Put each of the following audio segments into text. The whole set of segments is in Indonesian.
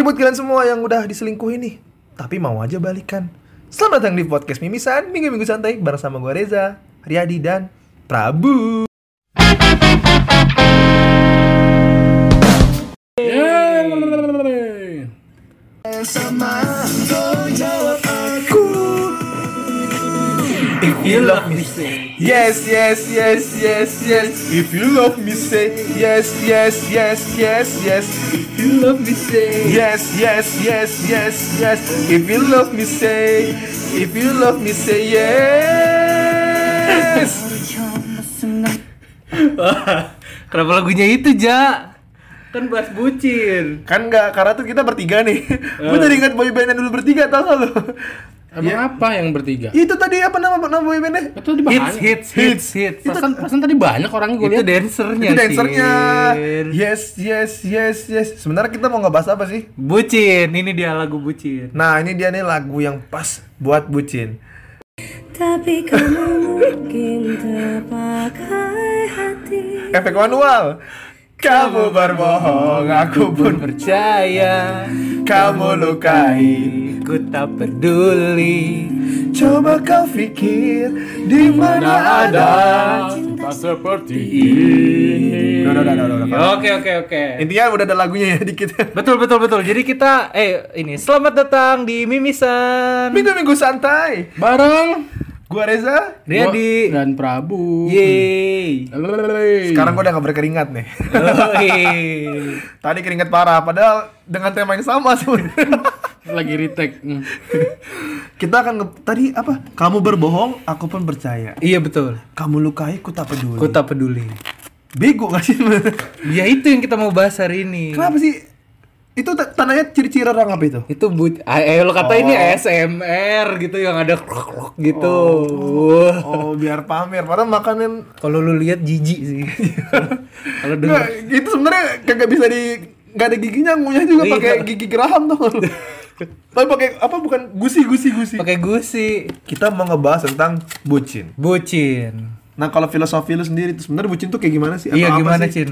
Hey buat kalian semua yang udah diselingkuhi nih, tapi mau aja balikan. Selamat datang di podcast Mimisan, Minggu-Minggu Santai bareng sama gue Reza, Riyadi, dan Prabu. If you love me, say yes, yes, yes, yes, yes. If you love me, say yes, yes, yes, yes, yes. If you love me, say yes, yes, yes, yes, yes. If you love me, say. If you love me, say yes. Kenapa lagunya itu, Ja? Kan bahas bucin. Kan nggak, karena tuh kita bertiga nih. Gue tadi ingat boyband yang dulu bertiga, tau gak lo? Emang apa yang bertiga? Itu tadi apa nama nama boybandnya? Itu di Hits, hits, hits, hits. Perasaan, perasaan tadi banyak orang gue Itu lihat. dancernya Itu dancernya. Yes, yes, yes, yes. Sebenarnya kita mau ngebahas apa sih? Bucin, ini dia lagu bucin. Nah, ini dia nih lagu yang pas buat bucin. Tapi kamu mungkin terpakai hati Efek manual. Kamu berbohong, aku pun Percaya, kamu lukai. ku tak peduli. Coba kau pikir di mana ada. cinta seperti ini. Oke, oke, oke. Intinya udah ada lagunya ya dikit. Betul, betul, betul. Jadi kita, eh, ini selamat datang di Mimisan. Minggu-minggu santai. Bareng Gua Reza. Riadi. dan Prabu. Yeay. Sekarang gua udah gak berkeringat nih. Tadi keringat parah, padahal dengan tema yang sama sebenarnya. lagi retake. Kita akan nge- tadi apa? Kamu berbohong, aku pun percaya. Iya betul. Kamu lukai, ku tak peduli. Ku tak peduli. Bego gak sih? Ya itu yang kita mau bahas hari ini. Kenapa sih? Itu ta- tandanya ciri-ciri orang apa itu? Itu bu, eh lo kata ini ASMR gitu yang ada krok krok gitu. Wah. Oh, biar pamer. Padahal makanan Kalau lu lihat jijik sih. Kalau denger itu sebenarnya kagak bisa di nggak ada giginya ngunyah juga Iya. pakai gigi geraham tuh. Tapi pakai apa bukan gusi gusi gusi. pakai gusi. Kita mau ngebahas tentang bucin. Bucin. Nah, kalau filosofi lu sendiri itu sebenarnya bucin tuh kayak gimana sih? Iya apa gimana, sih? Cin?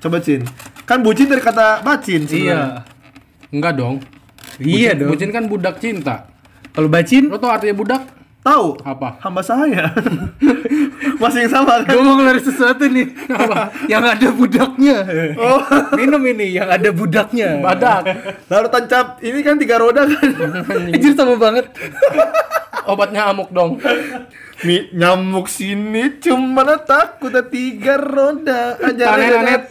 Coba Cin. Kan bucin dari kata bacin sebenarnya. Iya. Enggak dong. Iya Bucin- dong. Bucin kan budak cinta. Kalau bacin, Lo tau artinya budak? Tahu? Apa? Hamba saya. Masih yang sama kan? gue mau ngeluarin sesuatu nih. yang ada budaknya. Oh. Minum ini yang ada budaknya. Badak. Lalu tancap ini kan tiga roda kan. Anjir sama banget. Obatnya amuk dong. Mi, nyamuk sini cuma takut ada tiga roda aja. Tanet, tanet.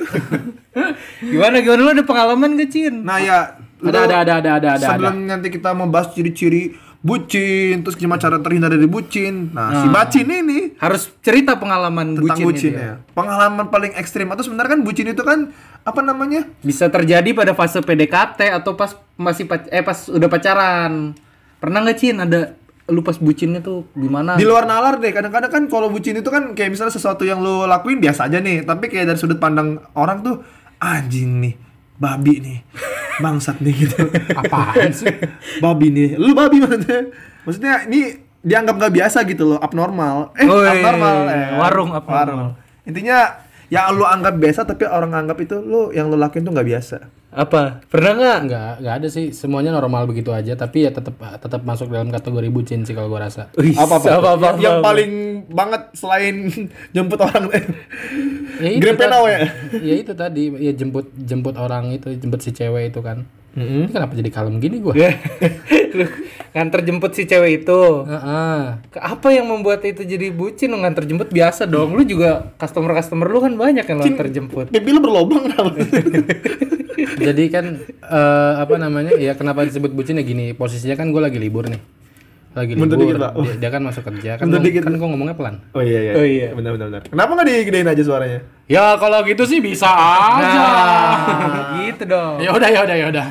Gimana gimana lu ada pengalaman gak, Cin? Nah ya, Ada, ada, ada, ada, ada, ada. sebelum nanti kita membahas ciri-ciri bucin, terus gimana cara terhindar dari bucin. Nah, si bacin ini Harus cerita pengalaman tentang bucin, bucin, ini. ya. Pengalaman paling ekstrim atau sebenarnya kan bucin itu kan apa namanya? Bisa terjadi pada fase PDKT atau pas masih pac- eh pas udah pacaran. Pernah nggak Cin ada lu pas bucinnya tuh gimana? Di luar nalar deh. Kadang-kadang kan kalau bucin itu kan kayak misalnya sesuatu yang lu lakuin biasa aja nih, tapi kayak dari sudut pandang orang tuh anjing nih, babi nih. Bangsat nih gitu. Apaan sih? babi nih. Lu babi maksudnya. Maksudnya ini dianggap nggak biasa gitu loh, abnormal. Eh, Woi, abnormal. Eh, warung abnormal. Intinya yang lu anggap biasa tapi orang anggap itu lu yang lu lakuin tuh nggak biasa. Apa? Pernah nggak? Enggak, enggak ada sih. Semuanya normal begitu aja, tapi ya tetap tetap masuk dalam kategori bucin sih kalau gua rasa. Wih, Apa apa? apa, apa, yang apa. paling banget selain jemput orang Ya tadi- ya? Ya itu tadi, ya jemput jemput orang itu, jemput si cewek itu kan. Ini kenapa jadi kalem gini gua? Lu nganter jemput si cewek itu. Heeh. Ke- Apa yang membuat itu jadi bucin? Lu nganter jemput biasa dong. Lu juga customer-customer lu kan banyak yang lu nganter jemput. Pipi lu berlobang? Jadi kan eh, apa namanya? Ya kenapa disebut bucin ya gini, posisinya kan gue lagi libur nih. Lagi libur. dikit, Pak. dia, dia kan masuk kerja kan. Gua- dikit. kan gue ngomongnya pelan. Oh iya iya. Oh iya. Benar benar benar. Kenapa nggak digedein aja suaranya? Ya kalau gitu sih bisa aja. Nah, gitu dong. ya udah ya udah ya udah.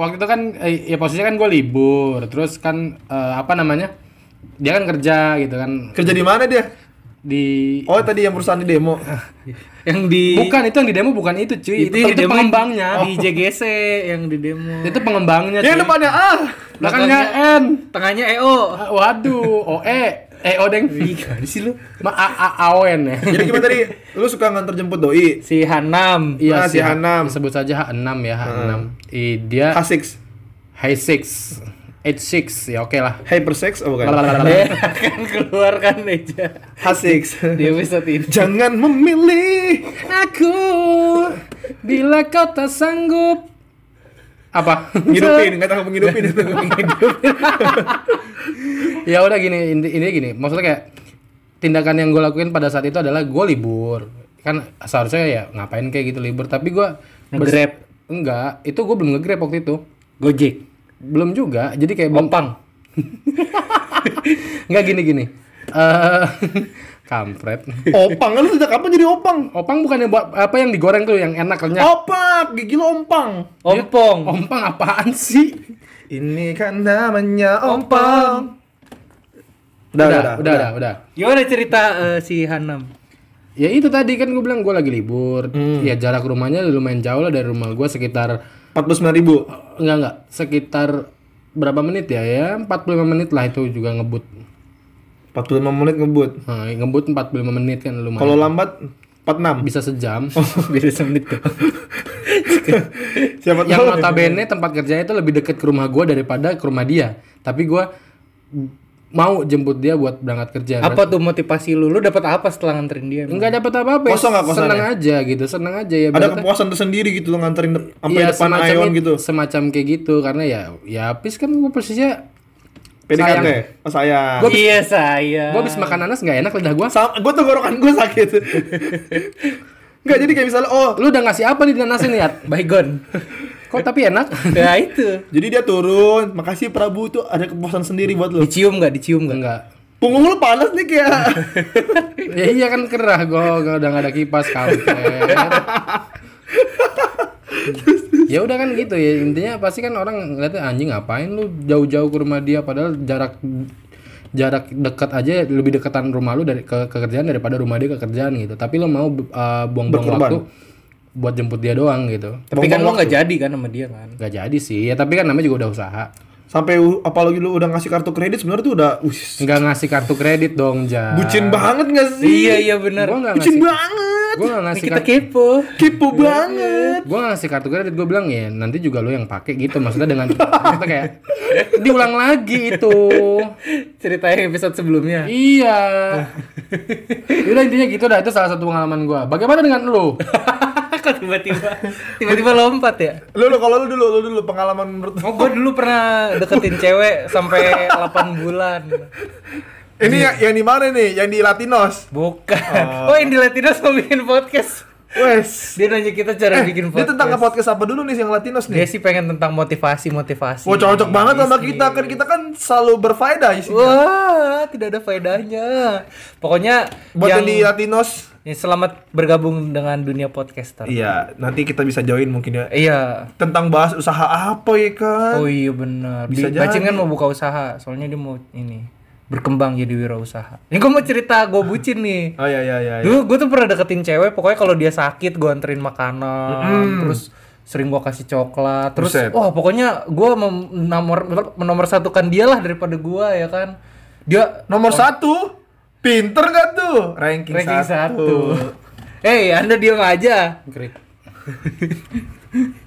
Waktu itu kan eh, ya posisinya kan gue libur, terus kan eh, apa namanya? Dia kan kerja gitu kan Kerja di mana dia? di Oh tadi yang perusahaan di demo. yang di Bukan itu yang di demo bukan itu cuy. Itu, itu, itu demo, pengembangnya oh. di JGC yang di demo. Itu pengembangnya. Yang depannya ah! A, belakangnya N, tengahnya EO. Ah, waduh, OE. Eh, odeng. di sih lu? Ma a a a o, N, ya. Jadi gimana tadi? Lu suka nganter jemput doi? Si Hanam. Iya, ah, si, si Hanam. Sebut saja H6 ya, H6. Hmm. I, dia H6. H6. H 6 ya oke okay lah. Hyper sex oh bukan. akan keluarkan aja. H6 di episode ini. Jangan memilih aku. Bila kau tak sanggup. Apa? Ngidupin nggak tahu menghidupin ya udah gini ini, ini gini. Maksudnya kayak tindakan yang gue lakuin pada saat itu adalah gue libur. Kan seharusnya ya ngapain kayak gitu libur? Tapi gue ngegrab. Enggak itu gue belum ngegrab waktu itu. Gojek belum juga jadi kayak belum Opang. enggak gini gini eh kampret Opang kan lu sejak kapan jadi opang? opang bukan yang buat apa yang digoreng tuh yang enak renyah Opak, gigi lu ompang. Ompong. ompang apaan sih Ini kan namanya ompang. Udah, udah udah, udah udah, udah. Gimana cerita eh, si Hanam? ya itu tadi kan gue bilang gue lagi libur ya jarak rumahnya lumayan jauh lah dari rumah gue sekitar 49 ribu. Enggak enggak, sekitar berapa menit ya? Ya 45 menit lah itu juga ngebut. 45 menit ngebut. Nah, ngebut 45 menit kan lumayan. Kalau lambat 46. bisa sejam. Beda semenit tuh. Siapa Yang notabene tempat kerjanya itu lebih dekat ke rumah gua daripada ke rumah dia. Tapi gua mau jemput dia buat berangkat kerja. Apa tuh motivasi lu? Lu dapat apa setelah nganterin dia? Enggak dapat apa-apa. ya. Kosong nggak kosannya? Senang aja gitu, senang aja ya. Ada kepuasan tersendiri gitu lo nganterin de- sampai Iya, depan it- gitu. Semacam kayak gitu karena ya ya habis kan gua posisinya PDKT. Oh sayang. Gua- Iya saya. gua habis makan nanas nggak enak lidah gua. Sama, gue tuh gorokan gue sakit. Enggak jadi kayak misalnya oh Lu udah ngasih apa nih di nanasin lihat? Baygon. Kok tapi enak? ya itu. jadi dia turun, makasih Prabu tuh ada kepuasan sendiri buat lo. Dicium nggak? Dicium nggak? Enggak. Punggung lu panas nih kayak. ya iya kan kerah gua gua udah gak ada kipas kampret. ya udah kan gitu ya intinya pasti kan orang ngeliatnya anjing ngapain lu jauh-jauh ke rumah dia padahal jarak jarak dekat aja lebih dekatan rumah lu dari ke, ke kerjaan daripada rumah dia ke kerjaan gitu tapi lu mau uh, buang-buang Berkorban. waktu buat jemput dia doang gitu Tapi kan lu nggak jadi kan sama dia kan? nggak jadi sih ya tapi kan namanya juga udah usaha Sampai apalagi lu udah ngasih kartu kredit sebenarnya tuh udah nggak ngasih kartu kredit dong ja bucin banget gak sih? Iya iya benar. gua Bucin ngasih banget. gua nggak ngasih Kita kartu kepo. Kipu banget. gue ngasih kartu kredit gue bilang ya nanti juga lo yang pakai gitu maksudnya dengan maksudnya kayak diulang lagi itu Cerita yang episode sebelumnya. iya udah intinya gitu dah itu salah satu pengalaman gue bagaimana dengan lo Kok tiba-tiba tiba-tiba lompat ya? Lu lu kalau lu dulu lu dulu pengalaman menurut Oh, gue dulu pernah deketin cewek sampai 8 bulan. Ini yang, yang di mana nih? Yang di Latinos. Bukan. Oh, yang di Latinos mau bikin podcast. Wes. Dia nanya kita cara bikin Dia podcast. tentang podcast apa dulu nih yang Latinos Dia nih? sih pengen tentang motivasi-motivasi. Wah cocok banget sama kita kan kita kan selalu berfaedah isinya. Wah, tidak ada faedahnya. Pokoknya Buat yang yang, di Latinos. yang selamat bergabung dengan dunia podcaster. Iya, nanti kita bisa join mungkin ya. Iya. Tentang bahas usaha apa ya kan? Oh iya benar. Bisa Bi- Bacin kan mau buka usaha, soalnya dia mau ini berkembang jadi wirausaha. Ini gue mau cerita gue bucin nih. Oh iya iya iya. iya. Dulu gue tuh pernah deketin cewek, pokoknya kalau dia sakit gue anterin makanan, terus sering gue kasih coklat, terus Buset. wah pokoknya gue menomor menomor satukan dia lah daripada gue ya kan. Dia Nomor satu, pinter gak tuh? Ranking, ranking satu. satu. Hei, anda diam aja. Krik.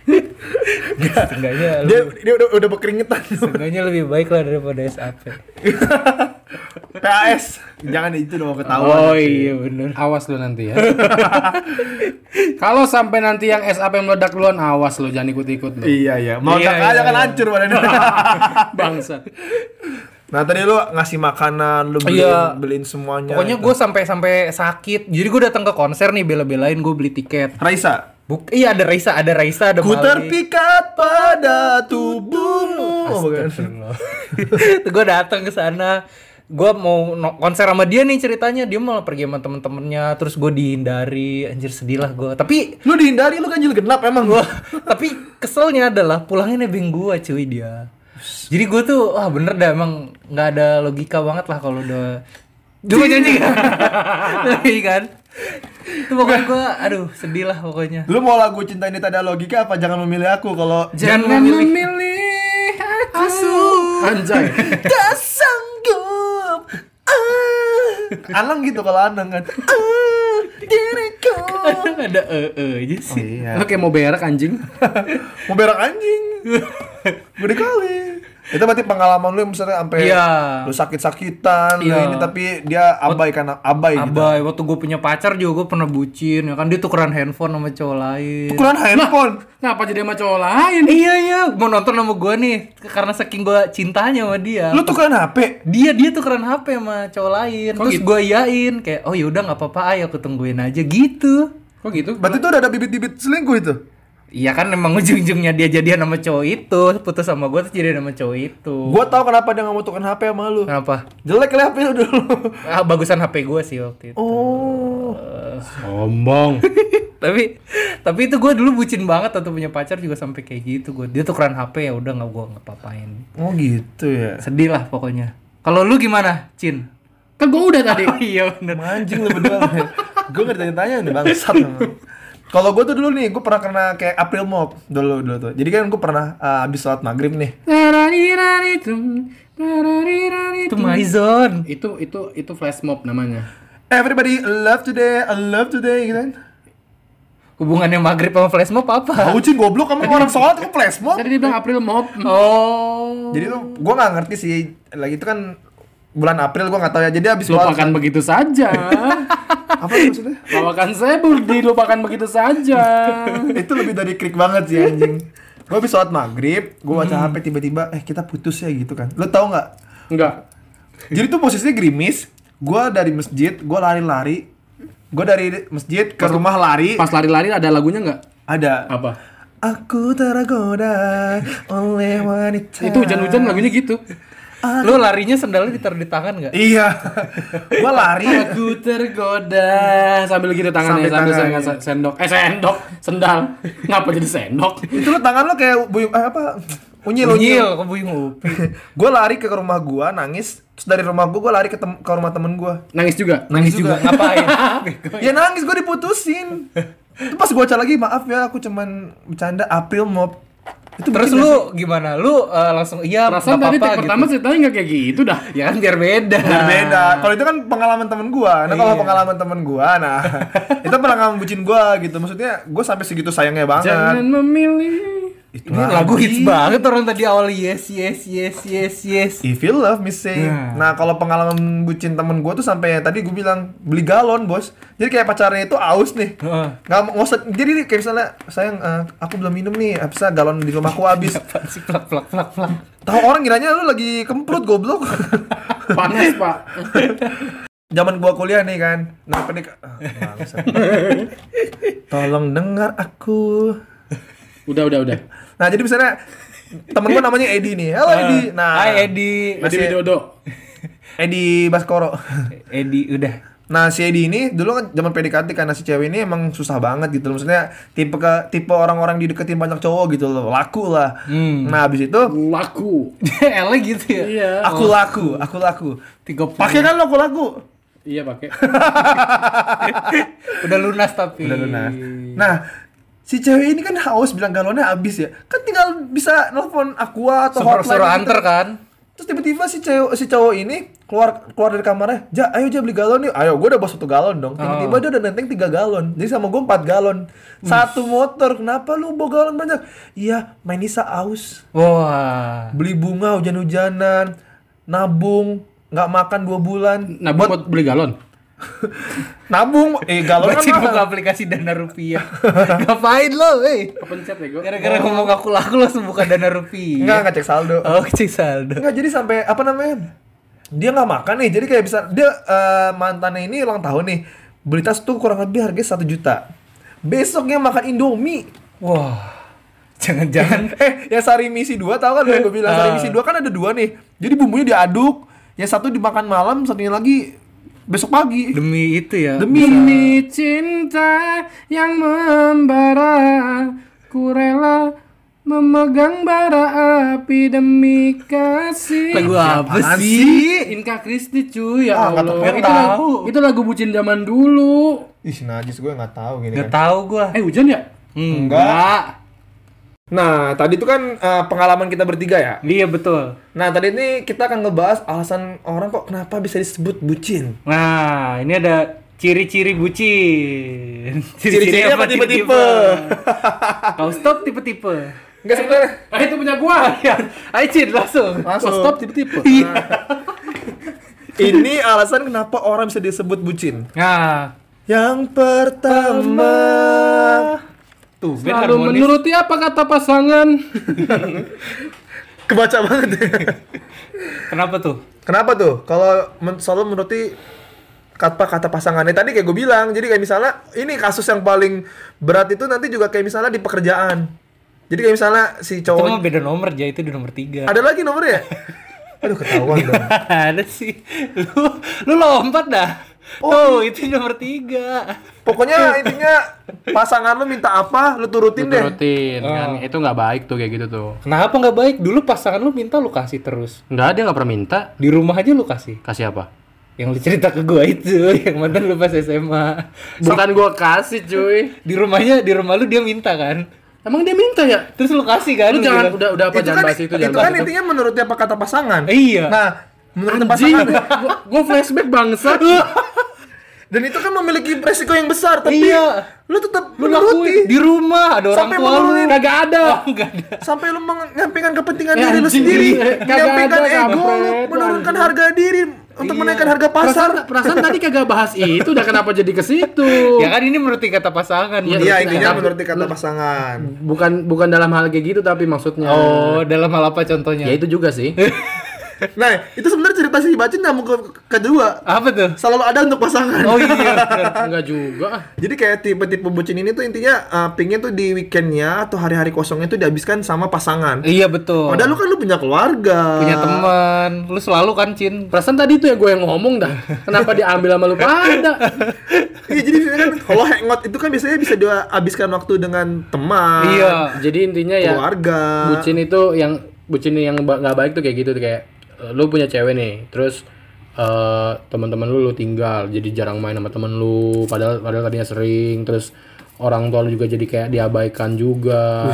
Setengahnya Dia dia udah udah berkeringetan. Setengahnya lebih baik lah daripada SAP. PAS. Jangan itu dong ketahuan. Oh iya bener. awas lo nanti ya kalau sampai nanti yang SAP meledak duluan awas lo jangan ikut-ikut lo Iya iya. Mau Iya, aja iya, kan iya. hancur badannya. bangsat nah tadi lu ngasih makanan, lu beliin, Iya. beliin semuanya. Pokoknya gue sampai sampai sakit. Jadi gue datang ke konser nih bela-belain gue beli tiket. Raisa. Buk iya ada Raisa, ada Raisa, ada Ku Mali. terpikat pada tubuhmu. Oh, bukan. gue datang ke sana. Gue mau no- konser sama dia nih ceritanya. Dia malah pergi sama temen-temennya. Terus gue dihindari. Anjir sedih lah gue. Tapi Lu dihindari lu kan ganjil genap emang. gua tapi keselnya adalah pulangnya nebeng gua cuy dia. Jadi gue tuh wah bener dah emang nggak ada logika banget lah kalau udah Coba janji kan? Iya kan? Itu pokoknya gue, aduh sedih lah pokoknya Lu mau lagu cinta ini tak ada logika apa jangan memilih aku kalau Jangan memilih aku anjay tak sanggup. Ah. Anang gitu kalau Anang kan. Ah, diriku ada eh eh aja Oh sih. iya. Kayak mau berak anjing. Mau berak anjing. Gede kali. Itu berarti pengalaman lu yang misalnya sampai Iya. lu sakit-sakitan Iya. ini tapi dia abai karena abai gitu. Abai, waktu gue punya pacar juga gue pernah bucin, ya kan dia tukeran handphone sama cowok lain. Tukeran handphone. Ngapa jadi sama cowok lain? Iya iya, mau nonton sama gue nih, karena saking gue cintanya sama dia. Lu tukeran HP. dia dia tukeran HP sama cowok lain, Kok terus gitu? gue iyain kayak oh yaudah nggak apa-apa, ayo aku tungguin aja gitu. Kok gitu? Berarti tuh udah ada bibit-bibit selingkuh itu. Iya kan emang ujung-ujungnya dia jadian sama cowok itu, putus sama gue terus jadian sama cowok itu. Gua tahu kenapa dia nggak mau tukeran HP sama lu. Kenapa? Jelek kali HP lu dulu. Ah, bagusan HP gue sih waktu itu. Oh. Sombong. tapi tapi itu gue dulu bucin banget atau punya pacar juga sampai kayak gitu gue. Dia tukeran HP ya udah nggak gue nggak papain. Oh gitu ya. Sedih lah pokoknya. Kalau lu gimana, Cin? kan gua udah tadi. iya bener. Anjing lu berdua. gue nggak ditanya-tanya nih bangsat. Kalau gue tuh dulu nih, gue pernah kena kayak April Mop dulu dulu tuh. Jadi kan gue pernah uh, abis sholat maghrib nih. Itu my zone. itu itu itu flash mob namanya. Everybody love today, I love today, gitu kan. Hubungannya maghrib sama flash mob apa? Tahu cing goblok kamu orang sholat kok flash mob. Tadi dia bilang April mob. Oh. Jadi tuh gue nggak ngerti sih. Lagi itu kan bulan April gue nggak tahu ya. Jadi abis sholat Lupakan begitu saja. apa tuh maksudnya? Lawakan saya bur- dilupakan begitu saja. itu lebih dari krik banget sih anjing. Gue habis sholat maghrib, gue baca HP tiba-tiba, eh kita putus ya gitu kan. Lo tau nggak? Enggak. Jadi tuh posisinya gerimis. Gue dari masjid, gue lari-lari. Gue dari masjid ke rumah lari. Pas lari-lari ada lagunya enggak? Ada. Apa? Aku tergoda oleh wanita. Itu hujan-hujan lagunya gitu. Lu larinya sendalnya ditaruh di tangan nggak? Iya. gue lari. Aku tergoda sambil gitu tangannya Sambil sambil, tangannya. sen- sendok. Eh sendok, sendal. Ngapa jadi sendok? itu lo tangan lo kayak buyung eh, apa? Unyil, Unyil, kok buyung upi. gue lari ke rumah gua nangis. Terus dari rumah gua gue lari ke, tem- ke rumah temen gua. Nangis juga. Nangis juga. Ngapain? Ya nangis gue diputusin. Itu pas gue baca lagi maaf ya aku cuman bercanda April Mop. Itu Terus bikin lu gimana? Lu eh, langsung iya Perasaan tadi apa-apa take pertama gitu. ceritanya nggak kayak gitu dah. Ya kan biar beda. Biar beda. Kalau itu kan pengalaman temen gua. Nah, kalau Iya. pengalaman temen gua, nah itu pengalaman bucin gua gitu. Maksudnya gua sampai segitu sayangnya banget. Jangan memilih. Itu Ini lagu hits banget orang tadi awal yes yes yes yes yes. If you love me say. Nah. Nah, kalau pengalaman bucin temen gua tuh sampai tadi gua bilang beli galon, Bos. Jadi kayak pacarnya itu aus nih. Heeh. Nggak mau. Jadi kayak misalnya, sayang, eh, aku belum minum nih. Bisa galon di rumahku habis. Sih plak plak plak plak. Tahu orang kiranya lu lagi kemprut goblok. Panas, Pak. Zaman gua kuliah nih kan. Nah, penik. Ah, bangsat. Tolong dengar aku. Udah, udah, udah. Nah, jadi misalnya temen gua namanya Edi nih. Halo Edi. Nah, Hai Edi. Masih Widodo. Edi Baskoro. Edi udah. Nah, si Edi ini dulu kan zaman PDKT karena si cewek ini emang susah banget gitu loh. Maksudnya tipe ke tipe orang-orang dideketin banyak cowok gitu loh. Laku lah. Hmm. Nah, habis itu Laku. Ele gitu ya. Iya. aku laku, aku laku. Tiga Pakai kan lo aku laku. Iya, pakai. Udah lunas tapi. Udah lunas. Nah, si cewek ini kan haus bilang galonnya habis ya. Kan tinggal bisa nelfon Aqua atau Suruh hotline suruh gitu. anter kan. Terus tiba-tiba si cewek si cowok ini keluar keluar dari kamarnya, "Ja, ayo Ja beli galon yuk." Ayo, gue udah bawa satu galon dong. Tiba-tiba dia udah nenteng tiga galon. Jadi sama gue empat galon. Satu motor. Kenapa lu bawa galon banyak? Iya, main Nisa aus. Wah. Beli bunga hujan-hujanan, nabung, nggak makan dua bulan. Nah, buat beli galon. Nabung, eh galon kan buka aplikasi dana rupiah. Ngapain lo, eh? Kepencet ya, gue. Gara-gara ngomong aku laku langsung buka dana rupiah. Enggak, nggak cek saldo. Oh, cek saldo. Enggak, jadi sampai apa namanya? Dia nggak makan nih, jadi kayak bisa dia eh, mantannya ini ulang tahun nih. Beli tas tuh kurang lebih harganya satu juta. Besoknya makan Indomie. Wah. Jangan-jangan Eh, yang sari misi dua tahu kan yang gue bilang sari Ah. misi dua kan ada dua nih. Jadi bumbunya diaduk, yang satu dimakan malam, satunya lagi besok pagi. demi itu ya. Demi Demi cinta yang membara, ku rela memegang bara api demi kasih. Lagu apa Apaan sih? Inka Kristi cuy ya Ah, nggak Allah. tahu. Itu, lagu, itu lagu bucin zaman dulu. Ih, najis gue nggak tahu gini Gak kan. tahu gua. Eh hujan ya? Enggak. Nah, tadi itu kan eh, pengalaman kita bertiga ya. Iya betul. Nah, tadi ini kita akan ngebahas alasan orang kok kenapa bisa disebut bucin. Nah, ini ada Ciri-ciri bucin. Ciri-cirinya apa tipe-tipe? Kau stop tipe-tipe. Enggak sebenarnya. Ah itu punya gua. Ya, ayo Cid, langsung. Langsung. Kok stop tipe-tipe. Ini alasan kenapa orang bisa disebut bucin. Nah, Yang pertama tuh Ben Lalu harmonis. menuruti apa kata pasangan? kebaca banget ya. Kenapa tuh? Kenapa tuh? Kalau men- selalu menuruti kata kata pasangannya tadi kayak gue bilang. Jadi kayak misalnya ini kasus yang paling berat itu nanti juga kayak misalnya di pekerjaan. Jadi kayak misalnya si Itu mah cowok beda nomor aja itu di nomor tiga. ada lagi nomornya? Aduh ketahuan dong. ada sih. Lu lu lompat dah. Oh, itu nomor tiga. Pokoknya intinya pasangan lu minta apa, lu turutin deh. Turutin kan. Itu nggak baik tuh kayak gitu tuh. Kenapa nggak baik? Dulu pasangan lu minta lu kasih terus. Nggak ada nggak pernah minta. Di rumah aja lu kasih. Kasih apa? Yang lu cerita ke gua itu, yang mantan lu pas SMA. Bukan gua kasih cuy. Di rumahnya, di rumah lu dia minta kan. Emang dia minta ya? Terus lu kasih kan? Lu Lu jangan bilang, udah udah apa itu jangan kan, bahas itu itu jangan kan bahas itu. intinya menurut apa kata pasangan. Iya. Nah, menurut pasangan gua, gua flashback bangsat. dan itu kan memiliki resiko yang besar, tapi Iya. lu tetap lu menuruti lakuin di rumah ada orang Sampai tua lu. Kagak ada. Oh, ada. sampai lu menyampaikan kepentingan Ya, diri lu sendiri, kagak menyampaikan ada, ego, lu, menurunkan anjing. harga diri untuk menaikkan harga pasar. Perasaan, perasaan tadi kagak bahas itu, udah kenapa jadi ke situ? Ya kan ini menurut kata pasangan. Iya, Iya, kita. intinya menurut kata pasangan. Bukan bukan dalam hal kayak gitu tapi maksudnya. Oh, dalam hal apa contohnya? Ya itu juga sih. Nah, itu sebenarnya cerita si Bacin nyambung ke kedua. Apa tuh? Selalu ada untuk pasangan. Oh iya. bener. Enggak juga. Jadi kayak tipe-tipe bucin ini tuh intinya uh, pingin tuh di weekendnya atau hari-hari kosongnya tuh dihabiskan sama pasangan. iya betul. Padahal lu kan lu punya keluarga. punya teman. Lu selalu kan, Cin. Perasaan tadi tuh ya gue yang ngomong dah. Kenapa diambil sama lu pada? Iya jadi kan kalau hangout itu kan biasanya bisa dihabiskan waktu dengan teman. Iya. Jadi intinya ya Keluarga. bucin itu yang bucin yang nggak baik tuh kayak gitu tuh kayak eh, lu punya cewek nih, terus eh teman-teman lu lu tinggal, jadi jarang main sama temen lu, padahal padahal tadinya sering, terus orang tua lu juga jadi kayak diabaikan juga.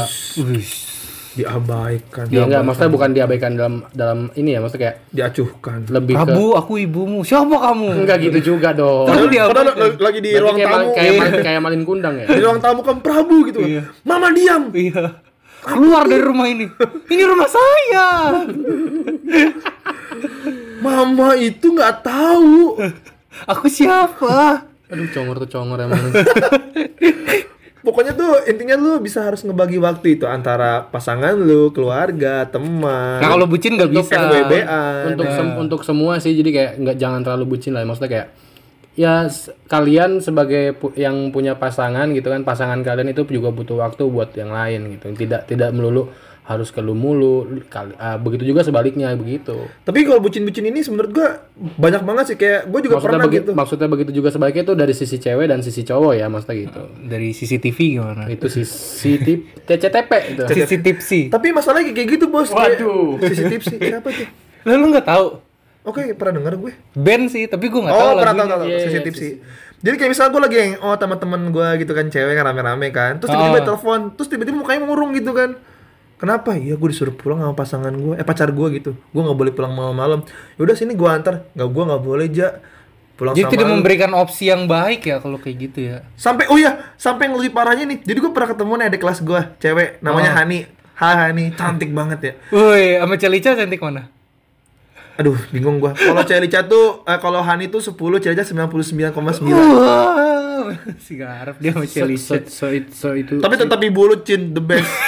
Diabaikan. Ya enggak, maksudnya bukan diabaikan dalam dalam ini ya, maksudnya kayak Diacuhkan. lebih ke Prabu, aku ibumu. Siapa kamu? enggak gitu juga dong. Terus dia Padahal lagi di Berarti ruang kayak, tamu. kayak, mal- kayak malin kundang ya. Di ruang tamu kan Prabu gitu. kan. Mama diam. Iya. Keluar dari rumah ini. Ini rumah saya. Mama itu nggak tahu. Aku siapa? Aduh, congor tuh congor emang. Pokoknya tuh intinya lu bisa harus ngebagi waktu itu antara pasangan lu, keluarga, teman. Nah, kalau bucin nggak bisa. Untuk sem- untuk semua sih jadi kayak nggak jangan terlalu bucin lah maksudnya kayak ya kalian sebagai pu- yang punya pasangan gitu kan pasangan kalian itu juga butuh waktu buat yang lain gitu tidak tidak melulu harus ke lu mulu Kal- ah, begitu juga sebaliknya begitu Tapi kalau bucin-bucin ini menurut gua banyak banget sih kayak gua juga maksudnya pernah begitu gitu. maksudnya begitu juga sebaliknya itu dari sisi cewek dan sisi cowok ya maksudnya gitu Dari CCTV gimana? itu sisi tip TCTP itu CCTV sih. Tapi masalahnya kayak gitu, Bos. Waduh. CCTV sih. Siapa tuh? Lalu lu nggak tahu? Oke, pernah denger gue. Band sih, tapi gue nggak tahu Oh, pernah tahu lagunya. tahu Iya, iya, CCTV sih. Jadi kayak misalnya gue lagi yang oh teman-teman gue gitu kan cewek kan rame-rame kan. Terus tiba-tiba Oh. telepon, terus tiba-tiba mukanya mengurung gitu kan. Kenapa? Iya gue disuruh pulang sama pasangan gue, eh pacar gue gitu. Gue nggak boleh pulang malam-malam. Yaudah sini gue antar. Nggak gue nggak boleh ja. Pulang Jadi sama tidak lu. memberikan opsi yang baik ya kalau kayak gitu ya. Sampai oh ya, sampai yang lebih parahnya nih. Jadi gue pernah ketemu nih ada kelas gue, cewek namanya Oh. Hani. Hai Hani, cantik banget ya. Woi, sama Celica cantik mana? Aduh, bingung gua. Kalau Celica tuh eh, kalau Hani tuh 10, Celica 99,9. Wah, si garap dia sama Celica. so, so, it- so itu Tapi tetap ibu lu Cin, the best.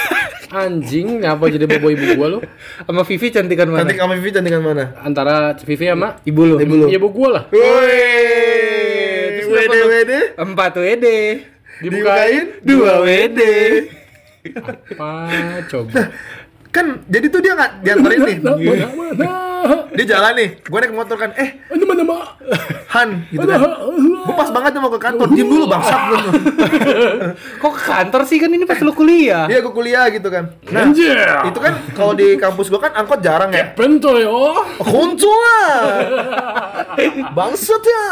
anjing ngapa jadi bobo ibu gua lu Sama Vivi cantikan mana? Cantik sama Vivi cantikan mana? antara Vivi sama Ibu lu. Ibu lu. ibu gua lah Woi. Terus Wede wede. Empat WD. Dibukain Dua WD. apa coba Kan jadi tuh dia nggak diantarin nih. mana mana Dia jalan nih. Gua naik motor kan. Eh, ini mana mak Han gitu kan. Gua pas banget mau ke kantor. Diam dulu bangsat lu. Kok ke kantor sih kan ini pas lu kuliah? Iya, gua kuliah gitu kan. Nah, anjir itu kan kalau di kampus gua kan angkot jarang ya. bento yo Kunculan. Bangsat ya.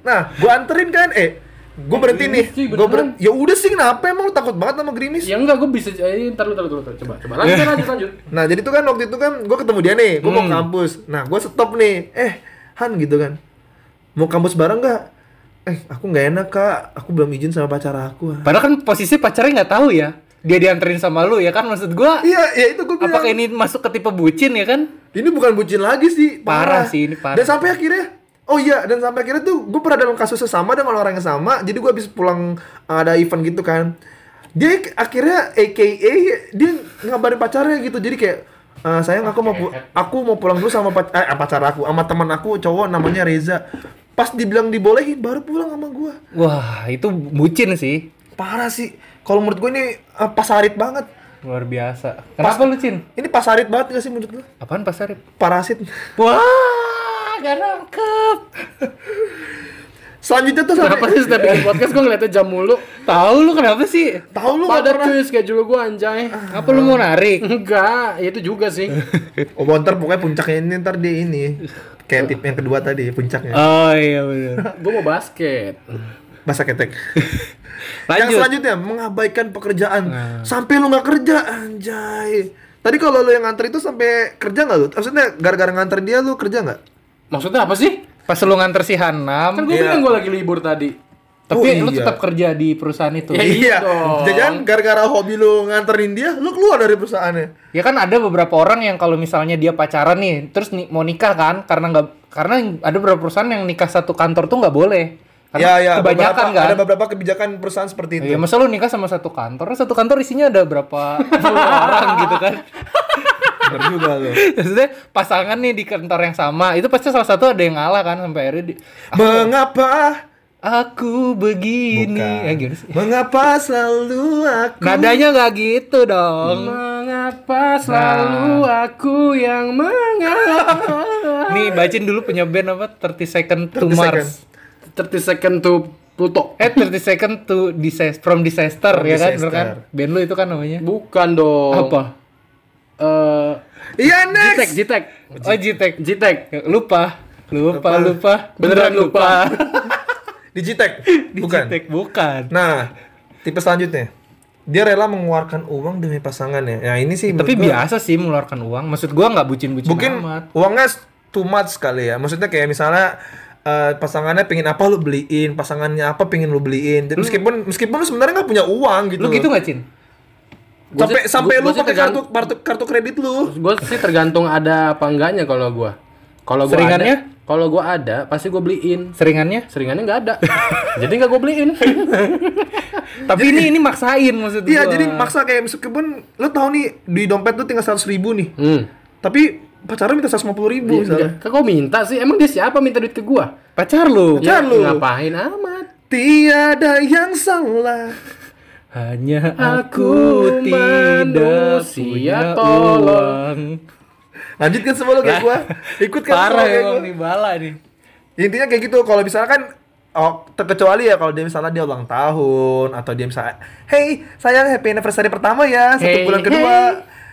Nah, gua anterin kan. Eh, gua berhenti nih. Gerimis sih, Gua beneran. ber... Ya udah sih kenapa emang lu takut banget sama gerimis? ya enggak gua bisa eh ntar lu ntar lu coba coba lanjut lanjut lanjut Nah, jadi tuh kan waktu itu kan gua ketemu dia nih, gua mau ke kampus. Nah, gua stop nih. Eh, Han gitu kan. Mau kampus bareng nggak? eh aku nggak enak kak aku belum izin sama pacar aku Padahal kan posisi pacarnya nggak tahu ya. Dia dianterin sama lu ya kan maksud gua. iya ya itu gue bilang Apakah ini masuk ke tipe bucin ya kan? ini bukan bucin lagi sih Parah sih, ini parah. dan sampai akhirnya oh iya dan sampai akhirnya tuh gue pernah dalam kasus sesama dengan orang yang sama jadi gue habis pulang ada event gitu kan. Dia akhirnya AKA dia ngabarin pacarnya gitu. Jadi kayak "Eh, sayang aku mau aku mau pulang dulu sama pac- eh, pacar aku sama teman aku cowok namanya Reza. Pas dibilang dibolehin baru pulang sama gue Wah, itu bucin sih. parah sih. Kalau menurut gue ini eh, pasarit banget. Luar biasa. Kenapa lu, Cin? ini pasarit banget gak sih menurut lu? Apaan pasar? parasit. Wah, gak nangkep. selanjutnya tuh Kenapa sampai sih setiap bikin podcast gue ngeliatnya jam mulu? Tahu lu kenapa sih? tahu lu Padat pernah cuy schedule gue anjay. Apa lu mau narik? Enggak, ya itu juga sih. Oh, ntar pokoknya puncaknya ini ntar di ini. Kayak tip yang kedua tadi, puncaknya. Oh iya benar. gue mau basket. Bahasa ketek. yang Lanjut. selanjutnya, mengabaikan pekerjaan. Sampai lu nggak kerja, anjay. Tadi kalau lu yang nganter itu sampai kerja nggak lu? Maksudnya gara-gara nganter dia lu kerja nggak? Maksudnya apa sih? Pas lu nganter si Hanam, Kan gue Iya. bilang gue lagi libur tadi. tapi Oh, lu iya. tetap kerja di perusahaan itu. Ya, iya dong. Jangan gara-gara hobi lu nganterin dia, lu keluar dari perusahaannya. Ya kan ada beberapa orang yang kalau misalnya dia pacaran nih, terus ni- mau nikah kan, karena nggak karena ada beberapa perusahaan yang nikah satu kantor tuh nggak boleh. Karena Ya, ya, kebanyakan beberapa- kan. Ada beberapa kebijakan perusahaan seperti itu. Iya, masa lu nikah sama satu kantor, satu kantor isinya ada berapa orang gitu kan. Bener juga lu. Maksudnya pasangan nih di kantor yang sama, itu pasti salah satu ada yang ngalah kan sampai akhirnya di, Mengapa? aku begini. Bukan. Ya gimana sih? Mengapa selalu aku? Nadanya nggak gitu dong. Mengapa selalu aku yang mengalah? Nih bacin dulu punya band apa? 30 Second to 30 Mars. 30 second to Pluto. Eh 30 Second to Disaster from Disaster From ya kan, Disaster. bener kan? Band lu itu kan namanya. Bukan dong. Apa? Eh, Iya, Jitek, next. Jitek. Oh Jitek. Jitek. Lupa. Lupa, Lupa. lupa. Beneran lupa. Digitek. Bukan. Jitek bukan. Nah, tipe selanjutnya. Dia rela mengeluarkan uang demi pasangannya. Nah, ini sih Tapi menurut gua- biasa sih mengeluarkan uang. Maksud gua nggak bucin-bucin mungkin amat. uangnya too much sekali ya. Maksudnya kayak misalnya eh, pasangannya pengen apa lu beliin, pasangannya apa pengen lu beliin. Jadi Meskipun meskipun lu sebenarnya nggak punya uang gitu. Lu gitu nggak Cin? Gua sampai sih- sampai gua- lu pakai kartu, kartu kartu kredit lu. Gue sih tergantung ada apa enggaknya kalau gua. Kalau gua Seringannya? ada, kalau gua ada pasti gua beliin. Seringannya? Seringannya nggak ada. Jadi nggak gua beliin. Tapi ini ini maksain maksud Iya, gua. jadi maksa kayak meskipun lu tahu nih di dompet lu tinggal 100 ribu nih. hmm. Tapi pacarnya minta 150 ribu misalnya. Kok gua minta sih? Emang dia siapa minta duit ke gua? pacar lu. Pacar Ya, lu. Ngapain amat? Tiada yang salah. Hanya aku Aku tidak punya tolong. Lanjut kan semua lu kayak gua. Ikut kan Parah semua kayak gua. nih bala nih. Intinya kayak gitu. Kalau misalkan oh, terkecuali ya kalau dia misalnya dia ulang tahun atau dia misalnya, "Hey, sayang happy anniversary pertama ya, satu Hey, bulan kedua."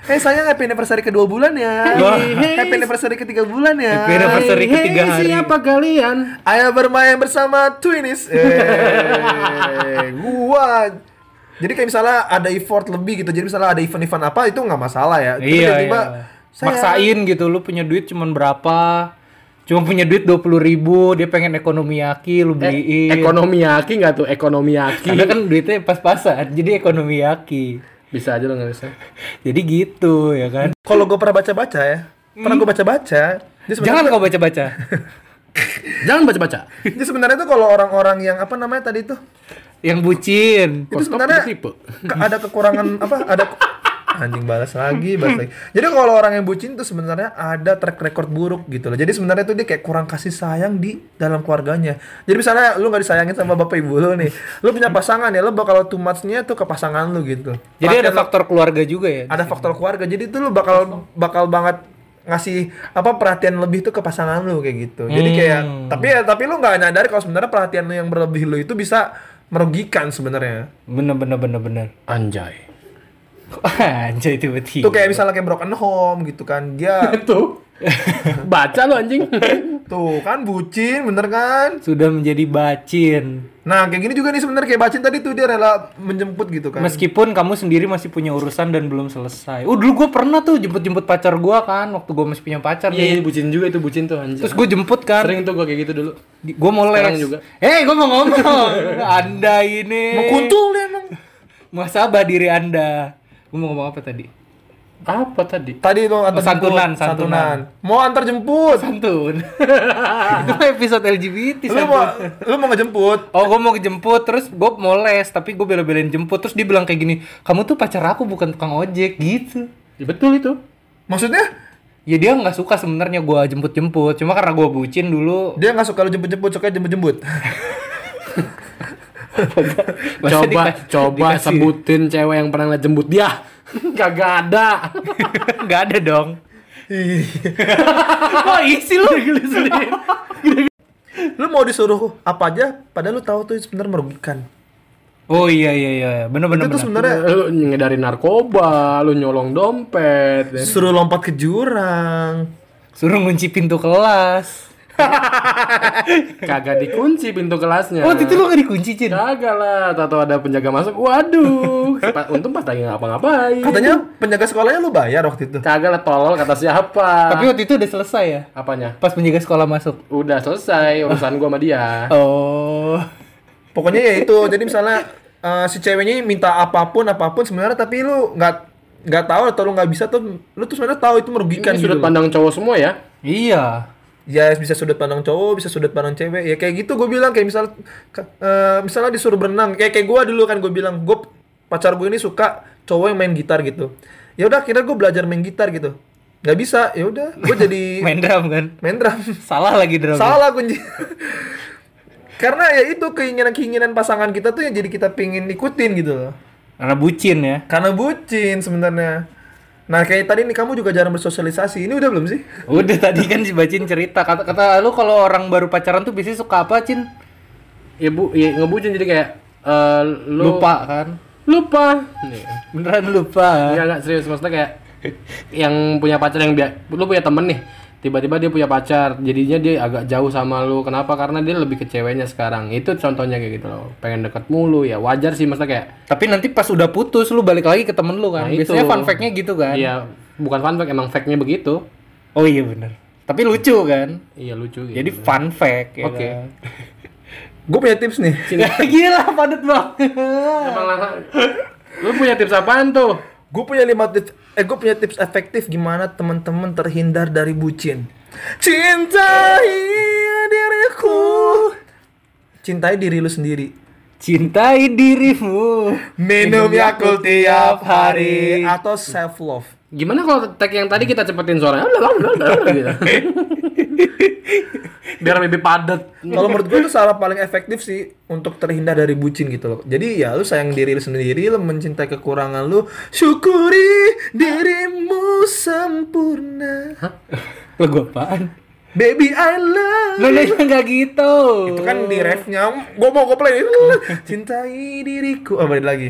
Hey sayang happy anniversary kedua bulan ya. Wah. Happy anniversary ketiga bulan ya. Happy anniversary Hey, ketiga hey, hari. Siapa kalian? Ayo bermain bersama Twinnies. Eh, gua. Jadi kayak misalnya ada effort lebih gitu. Jadi misalnya ada event-event apa itu nggak masalah ya. Tapi Iya, tiba-tiba, iya. "Sayang, Maksain gitu lu punya duit cuman berapa? Cuma punya duit 20 ribu, dia pengen ekonomi yaki, lu beliin. Ekonomi yaki nggak tuh? Ekonomi yaki. Karena kan duitnya pas-pasan, jadi ekonomi yaki. Bisa aja lo nggak bisa. Jadi gitu ya kan. Kalau gue pernah baca-baca ya, pernah gue baca-baca. Dia sebenarnya Jangan kau baca-baca. Jangan baca-baca. Dia sebenarnya tuh kalau orang-orang yang apa namanya tadi tuh Yang bucin. itu sebenarnya ke- ada kekurangan apa? Ada anjing balas lagi balas lagi. Jadi kalau orang yang bucin tuh sebenarnya ada track record buruk gitu loh. Jadi sebenarnya tuh dia kayak kurang kasih sayang di dalam keluarganya. Jadi misalnya lu nggak disayangin sama bapak ibu lu nih lu punya pasangan ya lu bakal too much-nya tuh ke pasangan lu gitu. Jadi ada Perhatian lu- faktor keluarga juga ya. ada faktor keluarga. Jadi tuh lu bakal bakal banget ngasih apa perhatian lebih tuh ke pasangan lu kayak gitu. Jadi kayak Hmm. tapi ya tapi lu nggak nyadar kalau sebenarnya perhatian lu yang berlebih lu itu bisa merugikan sebenarnya Bener bener bener bener. Anjay. Anjay tiba-tiba. Itu kayak misalnya kayak broken home gitu kan. Dia Tuh. Baca lo anjing. tuh kan bucin bener kan? sudah menjadi bacin. Nah, kayak gini juga nih sebenarnya kayak Bacin tadi tuh dia rela menjemput gitu kan. Meskipun kamu sendiri masih punya urusan dan belum selesai. Oh dulu gue pernah tuh jemput-jemput pacar gue kan waktu gue masih punya pacar Iya, nih. bucin juga itu bucin tuh anjir. Terus gue jemput kan. sering tuh gua kayak gitu dulu. Gue mau les juga. Eh gue mau ngomong. anda ini. Mau kuntul emang. Muhasabah diri anda. Gue mau ngomong apa tadi? Apa tadi? Tadi lo antar Oh, santunan, jemput, santunan. Mau antar jemput. Santun. Itu episode LGBT Lu santun. mau lu mau ngejemput. Oh gue mau jemput terus gue mau les tapi gue bela-belain jemput terus dia bilang kayak gini kamu tuh pacar aku bukan tukang ojek gitu Ya, betul itu. Maksudnya ya dia nggak suka sebenarnya gue jemput-jemput cuma karena gue bucin dulu dia nggak suka lu jemput-jemput, suka jemput-jemput. Coba coba dikasih- sebutin cewek yang pernah ngeliat jemput dia. Kagak ada. nggak ada dong kok isi lu lu mau disuruh apa aja, padahal lu tahu tuh sebenarnya merugikan. oh iya iya iya bener bener Itu tuh bener sebenarnya lu ngedarin narkoba, lu nyolong dompet. ya. suruh lompat ke jurang. suruh ngunci pintu kelas Kagak dikunci pintu kelasnya. oh itu lu nggak dikunci cin Kagak lah, tato ada penjaga masuk. Waduh, untung pas lagi ngapa-ngapain. Katanya penjaga sekolahnya lu bayar waktu itu. Kagak lah tolol kata siapa? tapi waktu itu udah selesai ya apanya? pas penjaga sekolah masuk Udah selesai urusan gua sama dia. oh Pokoknya ya itu. Jadi misalnya eh, si ceweknya minta apa pun apa pun sebenarnya tapi lu nggak nggak tahu atau lu nggak bisa tuh lu tuh sebenarnya tahu itu merugikan Ini gitu. sudut pandang cowok semua ya. iya Ya bisa sudut pandang cowok, bisa sudut pandang cewek. Ya kayak gitu gue bilang kayak misal eh, misalnya disuruh berenang, kayak kayak gue dulu kan gue bilang gue pacar gue ini suka cowok yang main gitar gitu. Ya udah akhirnya gue belajar main gitar gitu. Nggak bisa, ya udah gue jadi main drum kan main drum. salah lagi drum Salah kunci. Karena ya itu keinginan-keinginan pasangan kita tuh yang jadi kita pingin ikutin gitu loh. karena bucin ya Karena bucin sebenarnya. Nah kayak tadi nih kamu juga jarang bersosialisasi. Ini udah belum sih? Udah tadi kan si Bacin cerita kata kata lu kalau orang baru pacaran tuh biasanya suka apa, Cin? Ya bu, ya ngebucin jadi kayak eh, lu Lupa kan? lupa. Nih. Beneran lupa. Enggak enggak serius maksudnya kayak yang punya pacar yang dia lu punya temen nih tiba-tiba dia punya pacar jadinya dia agak jauh sama lu kenapa karena dia lebih ke ceweknya sekarang itu contohnya kayak gitu loh pengen deket mulu ya wajar sih maksudnya kayak Tapi nanti pas udah putus lu balik lagi ke temen lu kan. Nah, biasanya itu. fun fact-nya gitu kan. iya bukan fun fact emang fact-nya begitu Oh iya bener. Tapi lucu kan. iya lucu gitu Jadi fun fact ya Oke. kan? Gue punya tips nih. Gila padat banget. Emang lah- lu punya tips apaan tuh Gue punya lima tips. Eh gue punya tips efektif gimana teman-teman terhindar dari bucin. Cintai diriku. Cintai diri lu sendiri. Cintai dirimu. Minum Yakult tiap hari atau self love. gimana kalau tag yang tadi kita cepetin suaranya gitu. biar lebih padat Kalau menurut gue itu cara paling efektif sih untuk terhindar dari bucin gitu loh. Jadi ya lu sayang diri lu sendiri, lu mencintai kekurangan lu, syukuri dirimu sempurna. Lagu apaan? Baby I love. Lo nanya nggak gitu. Itu kan di refnya, gue mau gue play. Cintai diriku. Oh, balik lagi.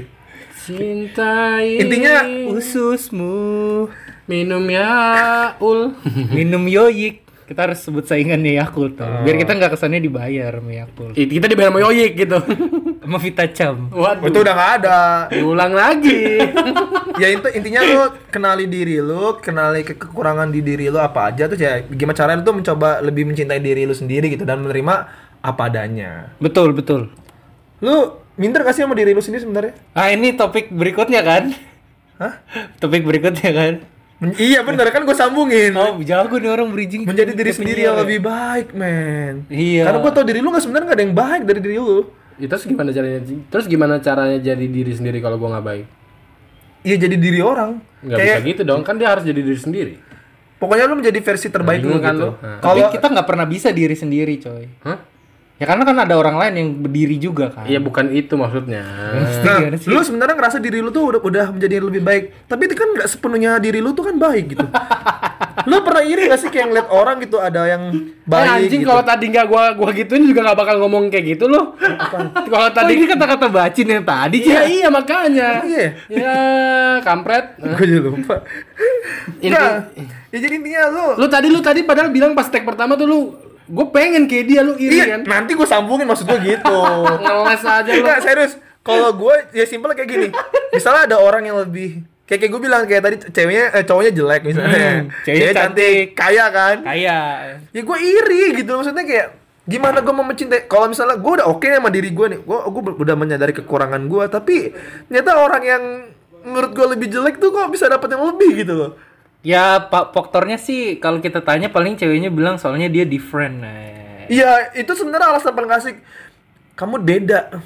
cintai Intinya Ususmu minum ya ul minum yoyik. Kita harus sebut saingannya Yakult tuh. Biar kita nggak kesannya dibayar sama Yakult. Kita dibayar sama Yoyik gitu Sama Vita Cham. Oh, waduh itu udah gak ada. ulang lagi ya itu intinya lu kenali diri lu, kenali ke kekurangan di diri lu apa aja tuh ya gimana caranya tuh mencoba lebih mencintai diri lu sendiri gitu dan menerima apa adanya. Betul, betul. Lu minder gak sih sama diri lu sendiri sebenarnya? Ah ini topik berikutnya kan? Hah? Topik berikutnya kan? Men- iya bener kan gue sambungin. Oh jago nih orang bridging. Menjadi diri sendiri penyiar yang ya. lebih baik, men. Iya. Karena gue tau diri lu gak sebenarnya gak ada yang baik dari diri lu. Ya, terus gimana caranya terus gimana caranya jadi diri sendiri kalau gua nggak baik Iya jadi diri orang. nggak Kayak bisa gitu dong kan dia harus jadi diri sendiri pokoknya lu menjadi versi terbaik lu Bingung kan gitu. lu? Nah. Tapi Kalau kita nggak pernah bisa diri sendiri, coy. Hah? Ya karena kan ada orang lain yang berdiri juga kan. Iya bukan itu maksudnya Nah, lu sebenarnya ngerasa diri lu tuh udah, udah menjadi lebih baik. Tapi itu kan nggak sepenuhnya diri lu tuh kan baik gitu. lu pernah iri gak sih kayak ngeliat orang gitu ada yang Eh, baik anjing gitu. kalau tadi nggak gua gua gituin juga nggak bakal ngomong kayak gitu loh kalau Tadi tadi ini kata-kata bacin yang tadi, iya Cak. iya makanya Iya. ya kampret Gue juga lupa. Inti- Nah, ya jadi intinya lu lu tadi lu tadi padahal bilang pas tag pertama tuh lu gue pengen kayak dia lu iri Iya, kan nanti gue sambungin maksud gue gitu. ngeles aja lu Enggak, serius. Kalau gue ya simpel kayak gini. Misalnya ada orang yang lebih kayak kayak gue bilang kayak tadi ceweknya eh, cowoknya jelek misalnya. Hmm, ceweknya cantik. kaya kan. Kayak Ya gue iri gitu maksudnya kayak gimana gue mau mencintai kalau misalnya gue udah oke sama diri gue nih gue gue udah menyadari kekurangan gue tapi ternyata orang yang menurut gue lebih jelek tuh kok bisa dapet yang lebih gitu loh ya pak faktornya sih kalau kita tanya paling ceweknya bilang soalnya dia different. Nah. iya itu sebenarnya alasan paling asik kamu beda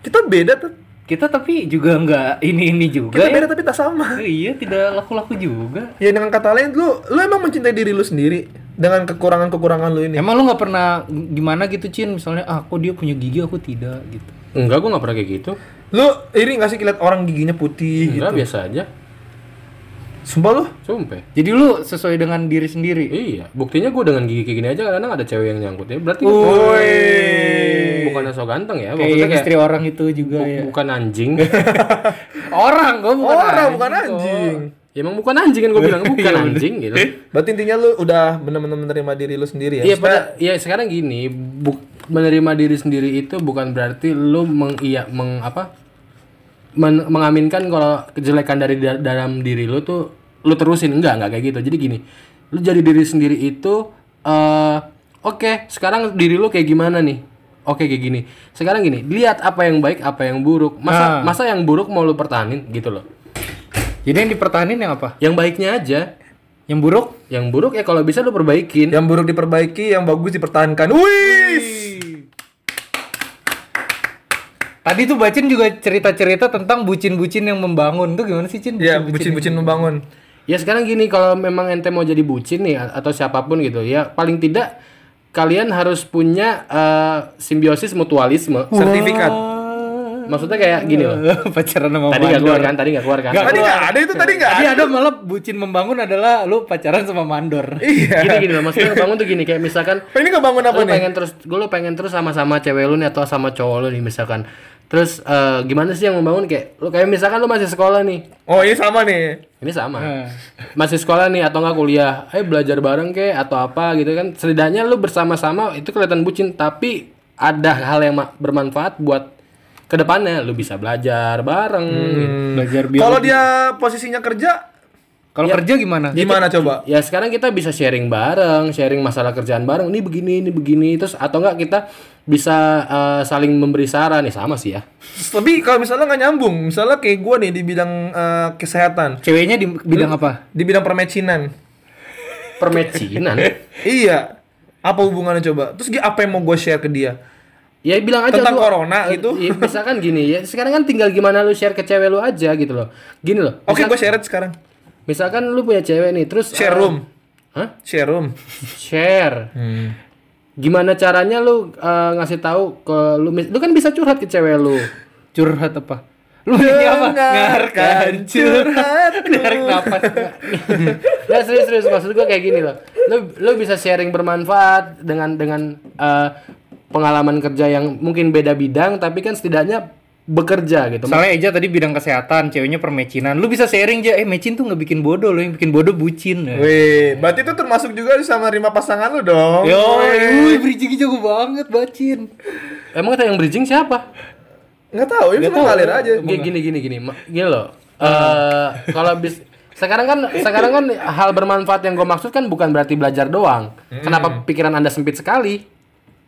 kita beda tuh Kita tapi juga nggak ini ini juga. kita ya. beda tapi tak sama Iya tidak laku-laku juga. ya dengan kata lain lu lu emang mencintai diri lu sendiri dengan kekurangan kekurangan lu ini Emang lu nggak pernah gimana gitu Cin misalnya ah kok dia punya gigi aku tidak gitu. enggak gue nggak pernah kayak gitu lu iri gak sih lihat orang giginya putih enggak gitu biasa aja sumpah lu? Sumpah. Jadi lu sesuai dengan diri sendiri. iya. Buktinya gue dengan gigi kayak gini aja kadang ada cewek yang nyangkut. Ya berarti Woi. bukannya so ganteng ya Kayak yang kayak istri orang itu juga bu- ya. bukan anjing. Orang gue bukan orang anjing bukan anjing. Ya emang bukan anjing kan gue bilang bukan anjing gitu. Berarti intinya lu udah bener-bener menerima diri lu sendiri ya? Iya Maksudnya- pada ya sekarang gini bu- menerima diri sendiri itu bukan berarti lu meng iya meng apa men- mengaminkan kalau kejelekan dari da- dalam diri lu tuh lu terusin enggak enggak kayak gitu jadi gini lu jadi diri sendiri itu eh oke sekarang diri lu kayak gimana nih oke kayak gini sekarang gini lihat apa yang baik apa yang buruk masa Ah. masa yang buruk mau lu pertahanin gitu loh Jadi yang dipertahanin yang apa? yang baiknya aja Yang buruk? yang buruk ya kalau bisa lu perbaikin yang buruk diperbaiki, yang bagus dipertahankan. Wih! Tadi tuh Bacin juga cerita-cerita tentang bucin-bucin yang membangun tuh gimana sih Cin? Ya, bucin-bucin membangun. Ya sekarang gini kalau memang ente mau jadi bucin nih atau siapa pun gitu ya paling tidak kalian harus punya eh, simbiosis mutualisme. Sertifikat. Maksudnya kayak gini loh. pacaran sama Tadi nggak keluar kan? Tadi nggak keluar kan? Nggak Tadi nggak ada itu tadi nggak Tadi ada. malah bucin membangun adalah lu pacaran sama mandor. Iya. Gini gini loh. Maksudnya bangun tuh gini kayak misalkan ini ngebangun apa lu nih? pengen terus gue lu pengen terus sama-sama cewek lu nih atau sama cowok lu nih misalkan. Terus eh, gimana sih yang membangun kayak lu kayak misalkan lu masih sekolah nih. Oh, ini sama nih. Ini sama. Masih sekolah nih atau enggak kuliah, eh belajar bareng kek atau apa gitu kan. Setidaknya lu bersama-sama itu kelihatan bucin, tapi ada hal yang ma- bermanfaat buat ke depannya. Lu bisa belajar bareng. gitu. Belajar biologi. Kalau dia posisinya kerja, Kalau kerja gimana? gimana coba? Ya sekarang kita bisa sharing bareng, sharing masalah kerjaan bareng. Ini begini, ini begini. Terus atau enggak kita bisa eh, saling memberi saran nih sama sih ya. Tapi kalau misalnya nggak nyambung, misalnya kayak gue nih di bidang eh, kesehatan, Ceweknya di bidang apa? di bidang permecinan. Permecinan. iya. Apa hubungannya coba? Terus apa yang mau gue share ke dia? Ya bilang aja Tentang lu- corona eh, gitu. ya, misalkan gini ya, sekarang kan tinggal gimana lu share ke cewek lu aja gitu loh. Gini loh. Oke, misal- gue share sekarang. Misalkan lu punya cewek nih, terus Share eh, room. Hah? Share room. Share. Gimana caranya lu eh, ngasih tahu ke lu mis- lu kan bisa curhat ke cewek lu. Curhat apa? Lu ini apa? Dengarkan curhatku. Narik napas. Nah, serius serius maksud gua kayak gini loh. Lu lu bisa sharing bermanfaat dengan dengan eh, pengalaman kerja yang mungkin beda bidang tapi kan setidaknya bekerja gitu. Soalnya Eja tadi bidang kesehatan, ceweknya permecinan. Lu bisa sharing aja, eh mecin tuh nggak bikin bodoh, lo yang bikin bodoh bucin. Wih, berarti itu termasuk juga sama nerima pasangan lu dong. Yo, Wih. bridging jago banget, bacin. Emang kata yang bridging siapa? Nggak tahu, ini cuma ngalir aja. Gini gini gini gini. Gini loh. Eh kalau bis sekarang kan sekarang kan hal bermanfaat yang gue maksud kan bukan berarti belajar doang. Kenapa pikiran anda sempit sekali?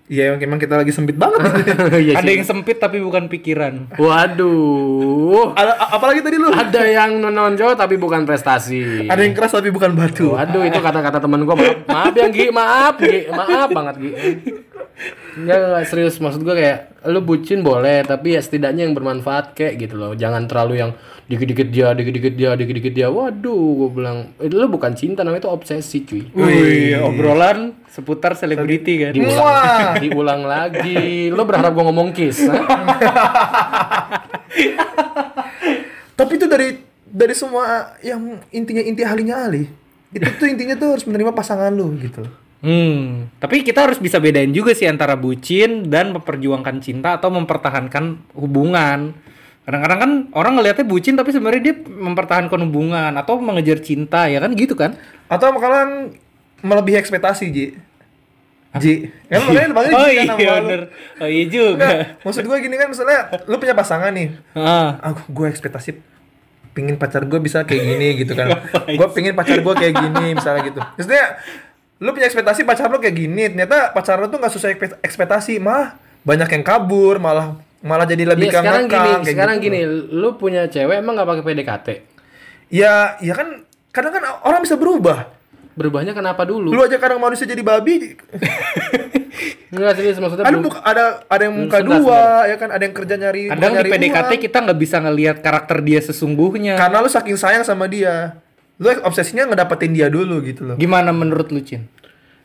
Iya, emang- kita lagi sempit banget. Iya Ada sih. yang sempit tapi bukan pikiran. Waduh. Ada apalagi tadi lu? Ada yang menonjol tapi bukan prestasi. Ada yang keras tapi bukan batu. Waduh itu kata-kata teman gue maaf, maaf ya Gi, maaf Gi, maaf banget Gi. Enggak, enggak serius maksud gue kayak lu bucin boleh tapi ya setidaknya yang bermanfaat kayak gitu loh. Jangan terlalu yang dikit-dikit dia, dikit-dikit dia, dikit-dikit dia. Waduh, gue bilang itu lu bukan cinta namanya itu obsesi cuy. Wih, obrolan seputar selebriti kan. Diulang, Wah. diulang lagi. Lu berharap gue ngomong kiss? Tapi itu dari dari semua yang intinya inti ahlinya ahli. Itu tuh intinya tuh harus menerima pasangan lu gitu. Hmm, tapi kita harus bisa bedain juga sih antara bucin dan memperjuangkan cinta atau mempertahankan hubungan. Kadang-kadang kan orang ngelihatnya bucin tapi sebenarnya dia mempertahankan hubungan atau mengejar cinta ya kan gitu kan? Atau kalian melebihi ekspektasi, Ji. Ji. Kan makanya dipanggil Oh Ji kan iya bener. Oh iya juga. Enggak, maksud gue gini kan misalnya lu punya pasangan nih. Ah. Aku gue ekspektasi pingin pacar gue bisa kayak gini gitu kan. gue pingin pacar gue kayak gini misalnya gitu. Maksudnya lu punya ekspektasi pacar lu kayak gini, ternyata pacar lu tuh nggak sesuai ekspektasi, mah banyak yang kabur, malah malah jadi lebih Iya, ke sekarang gini, kayak sekarang gitu. gini, lu punya cewek emang nggak pakai PDKT? Ya, ya kan kadang kan orang bisa berubah. Berubahnya kenapa dulu? Lu aja kadang manusia jadi babi, Enggak serius maksudnya ada belum- muka, ada ada yang muka Sebentar, dua, ya kan ada yang kerja nyari Kadang bukan di nyari PDKT uang. kita nggak bisa ngelihat karakter dia sesungguhnya. karena lu saking sayang sama dia. Lu obsesinya ngedapetin dia dulu gitu loh. Gimana menurut lu, Cin?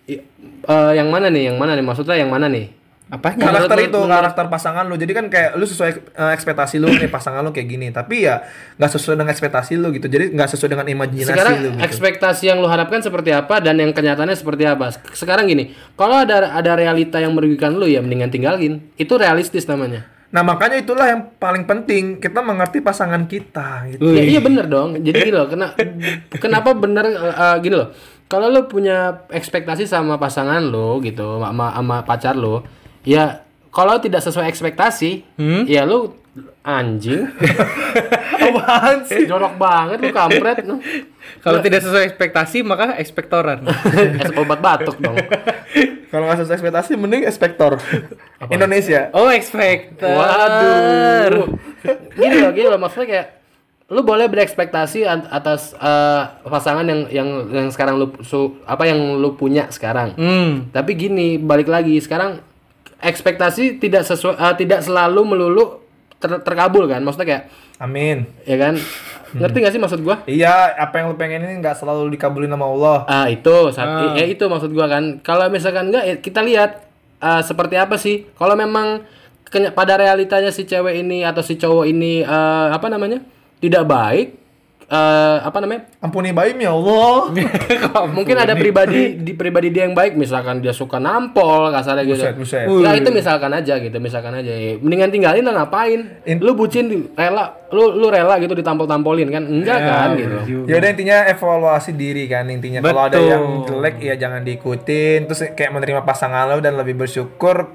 I- eh, yang mana nih? Yang mana nih? Maksudnya yang mana nih? Apanya? karakter itu menurut- karakter pasangan lu jadi kan kayak lu sesuai eh, ekspektasi lu nih pasangan lu kayak gini tapi ya nggak sesuai dengan ekspektasi lu gitu jadi nggak sesuai dengan imajinasi Sekarang lu gitu. ekspektasi yang lu harapkan seperti apa dan yang kenyataannya seperti apa? Sekarang gini, kalau ada ada realita yang merugikan lu ya mendingan tinggalin. Itu realistis namanya. Nah makanya itulah yang paling penting kita mengerti pasangan kita gitu Ya, iya bener dong. Jadi gini loh, kena, kenapa bener eh, eh, gini loh. Kalau lu punya ekspektasi sama pasangan lu gitu, sama, sama pacar lu, ya kalau tidak sesuai ekspektasi, ya lu anjing. apaan sih Jorok banget lu kampret. Kalau tidak sesuai ekspektasi maka ekspektoran. Obat batuk dong. kalau nggak sesuai ekspektasi mending ekspektor Indonesia oh, ekspektor. Waduh. Gini loh, gini loh maksudnya kayak lu boleh berekspektasi at- atas eh, pasangan yang yang yang sekarang lu su- apa yang lu punya sekarang. Hmm. Tapi gini, balik lagi sekarang ekspektasi tidak sesuai eh, tidak selalu melulu ter- terkabul kan. Maksudnya kayak amin ya kan? Ngerti gak sih maksud gua? iya apa yang lu pengen ini nggak selalu dikabulin sama Allah Ah, itu saat ya itu maksud gua kan. Kalau misalkan enggak ya kita lihat eh, seperti apa sih. Kalau memang pada realitanya si cewek ini atau si cowok ini eh, apa namanya? tidak baik eh, apa namanya? ampuni baim ya Allah Mungkin ada pribadi di pribadi dia yang baik, misalkan dia suka nampol kasarnya gitu. Buset, buset. Nah, itu misalkan aja gitu, misalkan aja. Ya, Mendingan tinggalin lah ngapain? Lu bucin rela, lu lu rela gitu ditampol-tampolin kan? Enggak kan gitu. ya udah intinya evaluasi diri kan intinya kalau ada yang jelek ya jangan diikutin terus kayak menerima pasangan lo dan lebih bersyukur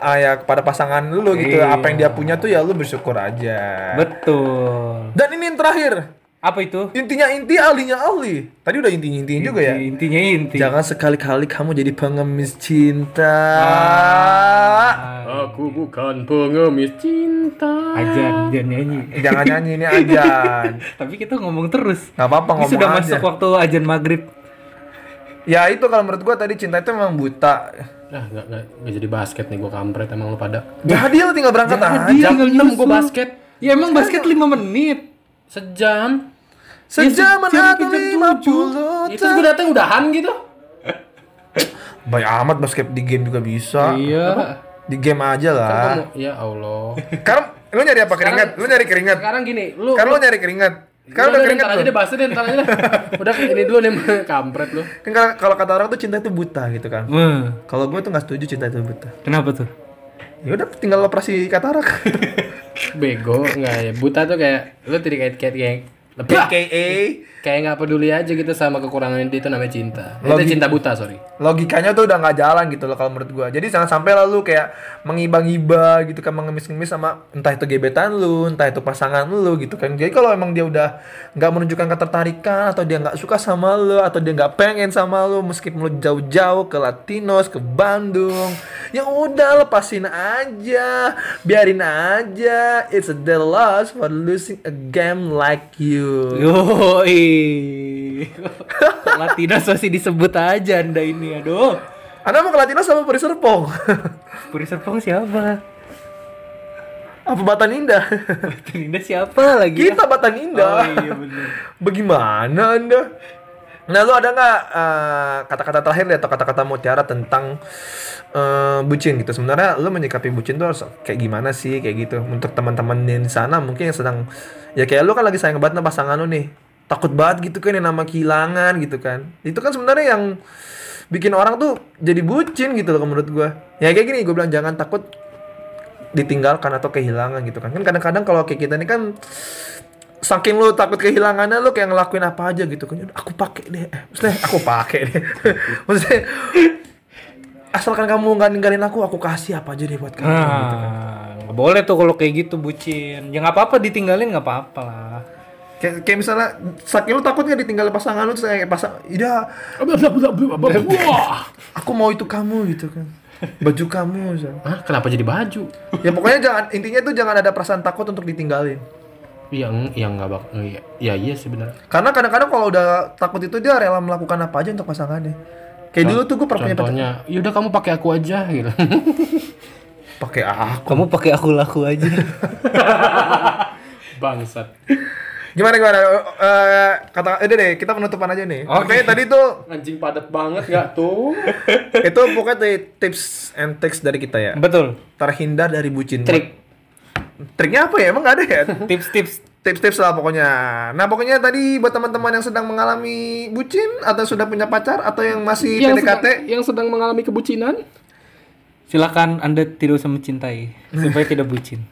ah, ya kepada pasangan lu gitu apa yang dia punya tuh ya lu bersyukur aja Betul. dan ini yang terakhir Apa itu? intinya inti ahlinya ahli tadi udah intinya intinya juga ya Intinya inti. jangan sekali-kali kamu jadi pengemis cinta Aku bukan pengemis cinta. Ajan, jangan nyanyi. jangan nyanyi ini ajan Tapi kita ngomong terus. nggak apa-apa Ini ngomong sudah aja masuk waktu ajan maghrib. ya itu kalau menurut gua tadi cinta itu memang buta Nah, nggak nggak nggak jadi basket nih gua kampret emang lu pada. jadi lu tinggal berangkat aja Jam 6 gua basket. Ya emang basket 5 menit. Sejam. sejam sejam atau ke jam lima puluh Itu gua datang udahan gitu. Baik amat basket di game juga bisa. Iya. Di game aja lah. Kamu, ya Allah. Sekarang lu nyari apa keringat? Lu nyari keringat. Sekarang gini, lu Kan lu nyari keringat. Kan udah keringat aja deh bahas deh, ntar aja deh. Udah ini dulu nih kampret lu. Kan kalau- kalau kata orang tuh cinta itu buta gitu kan. Hmm. Kalau gue tuh nggak setuju cinta itu buta. Kenapa tuh? Ya udah tinggal operasi katarak. Bego enggak ya. Buta tuh kayak lu tidak kayak kayak kayak lebih AKA kayak nggak peduli aja gitu sama kekurangan dia itu namanya cinta. Logi- Itu cinta buta, sorry. logikanya tuh udah nggak jalan gitu loh kalau menurut gua. Jadi jangan sampai lalu kayak mengiba-ngiba gitu kan mengemis-ngemis sama entah itu gebetan lu, entah itu pasangan lu gitu kan. Jadi kalau emang dia udah nggak menunjukkan ketertarikan atau dia nggak suka sama lu atau dia nggak pengen sama lu meskipun lu jauh-jauh ke Latinos, ke Bandung, ya udah lepasin aja, biarin aja. It's a dead loss for losing a game like you. Yoi. Latinas masih disebut aja anda ini, aduh. Anda mau ke Latinos sama Puri Serpong? Puri Serpong siapa? Apa Batan Indah? Linda siapa lagi? Kita Batan Indah. Oh iya bener. Bagaimana Anda? Nah, lu ada nggak eh, kata-kata terakhir deh atau kata-kata mutiara tentang eh, bucin gitu? Sebenarnya lu menyikapi bucin tuh harus kayak gimana sih kayak gitu? Untuk teman-teman di sana mungkin yang sedang ya kayak lu kan lagi sayang banget sama pasangan lu nih. Takut banget gitu kan yang nama kehilangan gitu kan. Itu kan sebenarnya yang bikin orang tuh jadi bucin gitu loh menurut gua. Ya kayak gini, gue bilang jangan takut ditinggalkan atau kehilangan gitu kan. Kan kadang-kadang kalau kayak kita ini kan saking lu takut kehilangannya lu kayak ngelakuin apa aja gitu kan. Aku pakai deh. Eh, Maksudnya aku pakai deh. Maksudnya asalkan kamu nggak ninggalin aku aku kasih apa aja deh buat kamu gitu kan. Nah, nggak boleh tuh kalau kayak gitu bucin. Ya nggak apa-apa ditinggalin nggak apa-apa lah. Kayak, kayak misalnya saking lu takut nggak ditinggalin pasangan lu terus kayak pasang iya Wah. aku mau itu kamu gitu kan baju kamu misalnya. Hah, kenapa jadi baju? ya pokoknya jangan intinya tuh jangan ada perasaan takut untuk ditinggalin Yang yang nggak bak, iya, ya iya sih benar. karena kadang-kadang kalau udah takut itu dia rela melakukan apa aja untuk pasangannya kayak dulu tuh gue pernah punya pacar Contohnya, yaudah kamu pakai aku aja gitu. pakai aku Kamu pakai aku laku aja. Bangsat. Gimana gimana Eh, kata ini deh kita penutupan aja nih oke tadi tuh Anjing padat banget nggak tuh? itu pokoknya tips and tricks dari kita ya Betul. terhindar dari bucin Trik. triknya apa ya emang gak ada ya Tips-tips tips-tips lah pokoknya nah pokoknya tadi buat teman-teman yang sedang mengalami bucin atau sudah punya pacar atau yang masih Yang PDKT sedang, yang sedang mengalami kebucinan? silakan Anda tidak usah mencintai supaya tidak bucin.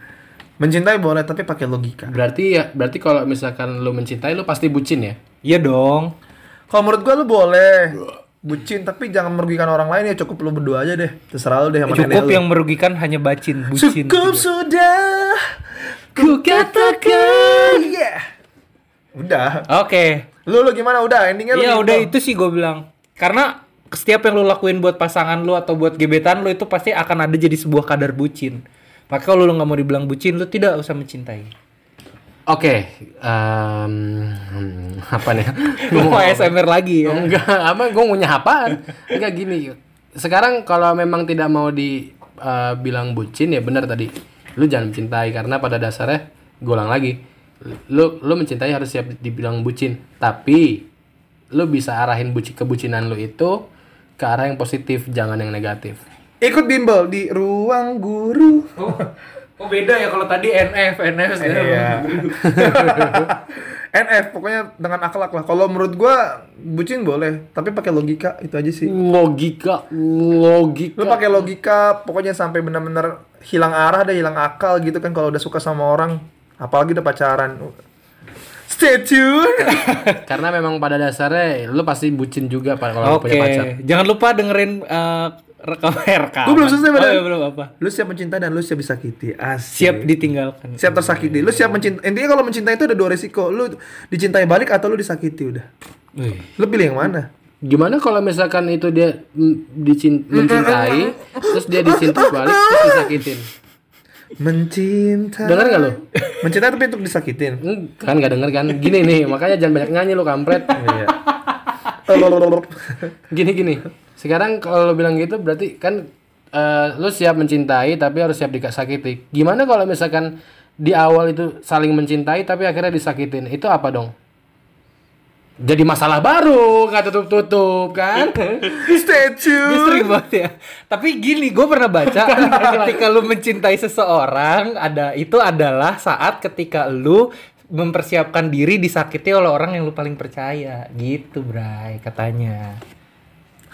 Mencintai boleh tapi pakai logika Berarti ya, berarti kalau misalkan lu mencintai lu pasti bucin ya? Iya dong. kalau menurut gua lu boleh bucin tapi jangan merugikan orang lain ya cukup lu berdua aja deh terserah lu deh sama nenek Cukup lu. yang merugikan hanya bacin, bucin. cukup sudah ku katakan yeah. udah Oke. lu lu gimana udah endingnya lu Iya gitu udah dong. itu sih gue bilang. Karena setiap yang lu lakuin buat pasangan lu atau buat gebetan lu itu pasti akan ada jadi sebuah kadar bucin. Maka kalau lu nggak mau dibilang bucin, lu tidak usah mencintai. Oke, em, hmm, apa nih? Lu mau ASMR lagi ya? Enggak, apa gue ngunyah apaan? Enggak gini. Sekarang kalau memang tidak mau dibilang bucin ya benar tadi. Lu jangan mencintai karena pada dasarnya gue ulang lagi. Lu lu mencintai harus siap dibilang bucin. Tapi lu bisa arahin buci kebucinan lu itu ke arah yang positif, jangan yang negatif. Ikut bimbel di ruang guru Oh, oh beda ya kalau tadi NF, NF Iya. NF pokoknya dengan akhlak lah. Kalau menurut gua bucin boleh, tapi pakai logika itu aja sih. Logika, logika. Lu pakai logika, pokoknya sampai benar-benar hilang arah deh, hilang akal gitu kan kalau udah suka sama orang, apalagi udah pacaran. Stay tune. Karena memang pada dasarnya lu pasti bucin juga Pak, kalau Oke, punya pacar. jangan lupa dengerin eh, rekam rekam. Gua belum selesai, Oh, Badan. iya, belum apa? Lu siap mencintai dan lu siap disakiti. Asik. Siap ditinggalkan. Siap tersakiti. Lu siap mencintai. Intinya kalau mencintai itu ada dua resiko. Lu dicintai balik atau lu disakiti udah. Wih. Lu pilih yang mana? Gimana kalau misalkan itu dia mm, dicin- mencintai, terus dia dicintai balik, terus disakitin? Mencintai. Dengar nggak lu? Mencintai tapi untuk disakitin. Hmm, Kan nggak denger kan? Gini nih, makanya jangan banyak nyanyi lu kampret. Iya. Gini gini. Sekarang kalau lu bilang gitu berarti kan eh, lu siap mencintai tapi harus siap disakiti. Gimana kalau misalkan di awal itu saling mencintai tapi akhirnya disakitin? Itu apa dong? Jadi masalah baru, nggak tutup-tutup kan? Stay Dia tune. sering banget ya. Tapi gini, gue pernah baca ketika lu mencintai seseorang, ada itu adalah saat ketika lu mempersiapkan diri disakiti oleh orang yang lu paling percaya, gitu, Bray, katanya.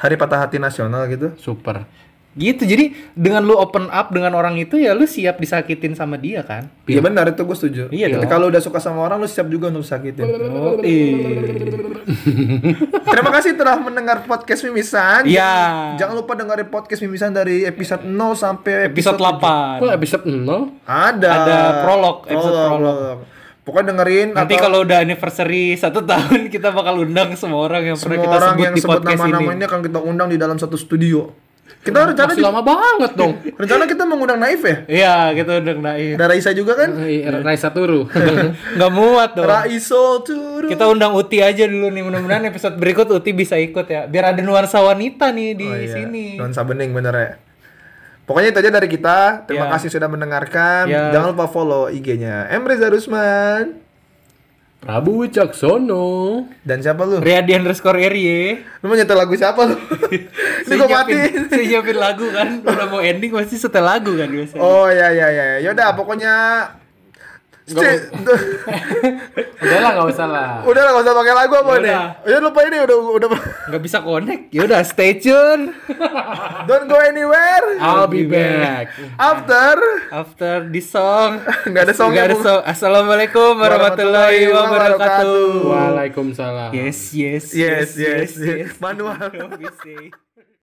Hari patah hati nasional gitu. Super. Gitu. Jadi dengan lu open up dengan orang itu ya lu siap disakitin sama dia kan? Iya benar itu gue setuju. Iya dong. Ketika lu udah suka sama orang lu siap juga untuk sakitin. Oh, iya. Terima kasih telah mendengar podcast Mimisan. Iya. Jangan lupa dengerin podcast Mimisan dari episode 0 sampai Episode 8. Kok episode 0? Ada. Ada prolog, episode prolog. Pokoknya dengerin Nanti atau kalau udah anniversary satu tahun kita bakal undang semua orang yang pernah semua kita orang sebut yang di sebut podcast nama-nama ini. ini akan kita undang di dalam satu studio. Kita rencana Masih lama banget dong. rencana kita mengundang Naif ya? Iya, kita undang Naif. Ada Raisa juga kan? Raisa Turu. Nggak muat dong. Raiso Turu. Kita undang Uti aja dulu nih. Mudah-mudahan episode berikut Uti bisa ikut ya. Biar ada nuansa wanita nih di Oh, iya. sini. Nuansa bening bener ya. Pokoknya itu aja dari kita. Terima Ya. kasih sudah mendengarkan. Ya. Jangan lupa follow IG-nya Emreza Rusman. Prabu Wicaksono. Dan siapa lu? Riyadi underscore RY. Lu mau nyetel lagu siapa lu? Ini gue matiin. saya nyiapin lagu kan. Udah mau ending pasti setel lagu kan biasanya. Oh ya ya ya. Yaudah pokoknya Stay- Udah lah nggak usah lah. udah lah gak usah pakai lagu apa nih? Yaudah. Ya lupa ini udah udah Nggak bisa connect. Yaudah stay tune. don't go anywhere. I'll be back. After After this song. nggak ada songnya. Nggak ada Bu. song. Assalamualaikum warahmatullahi wabarakatuh. Waalaikumsalam. Yes, yes, Yes yes yes. Manual.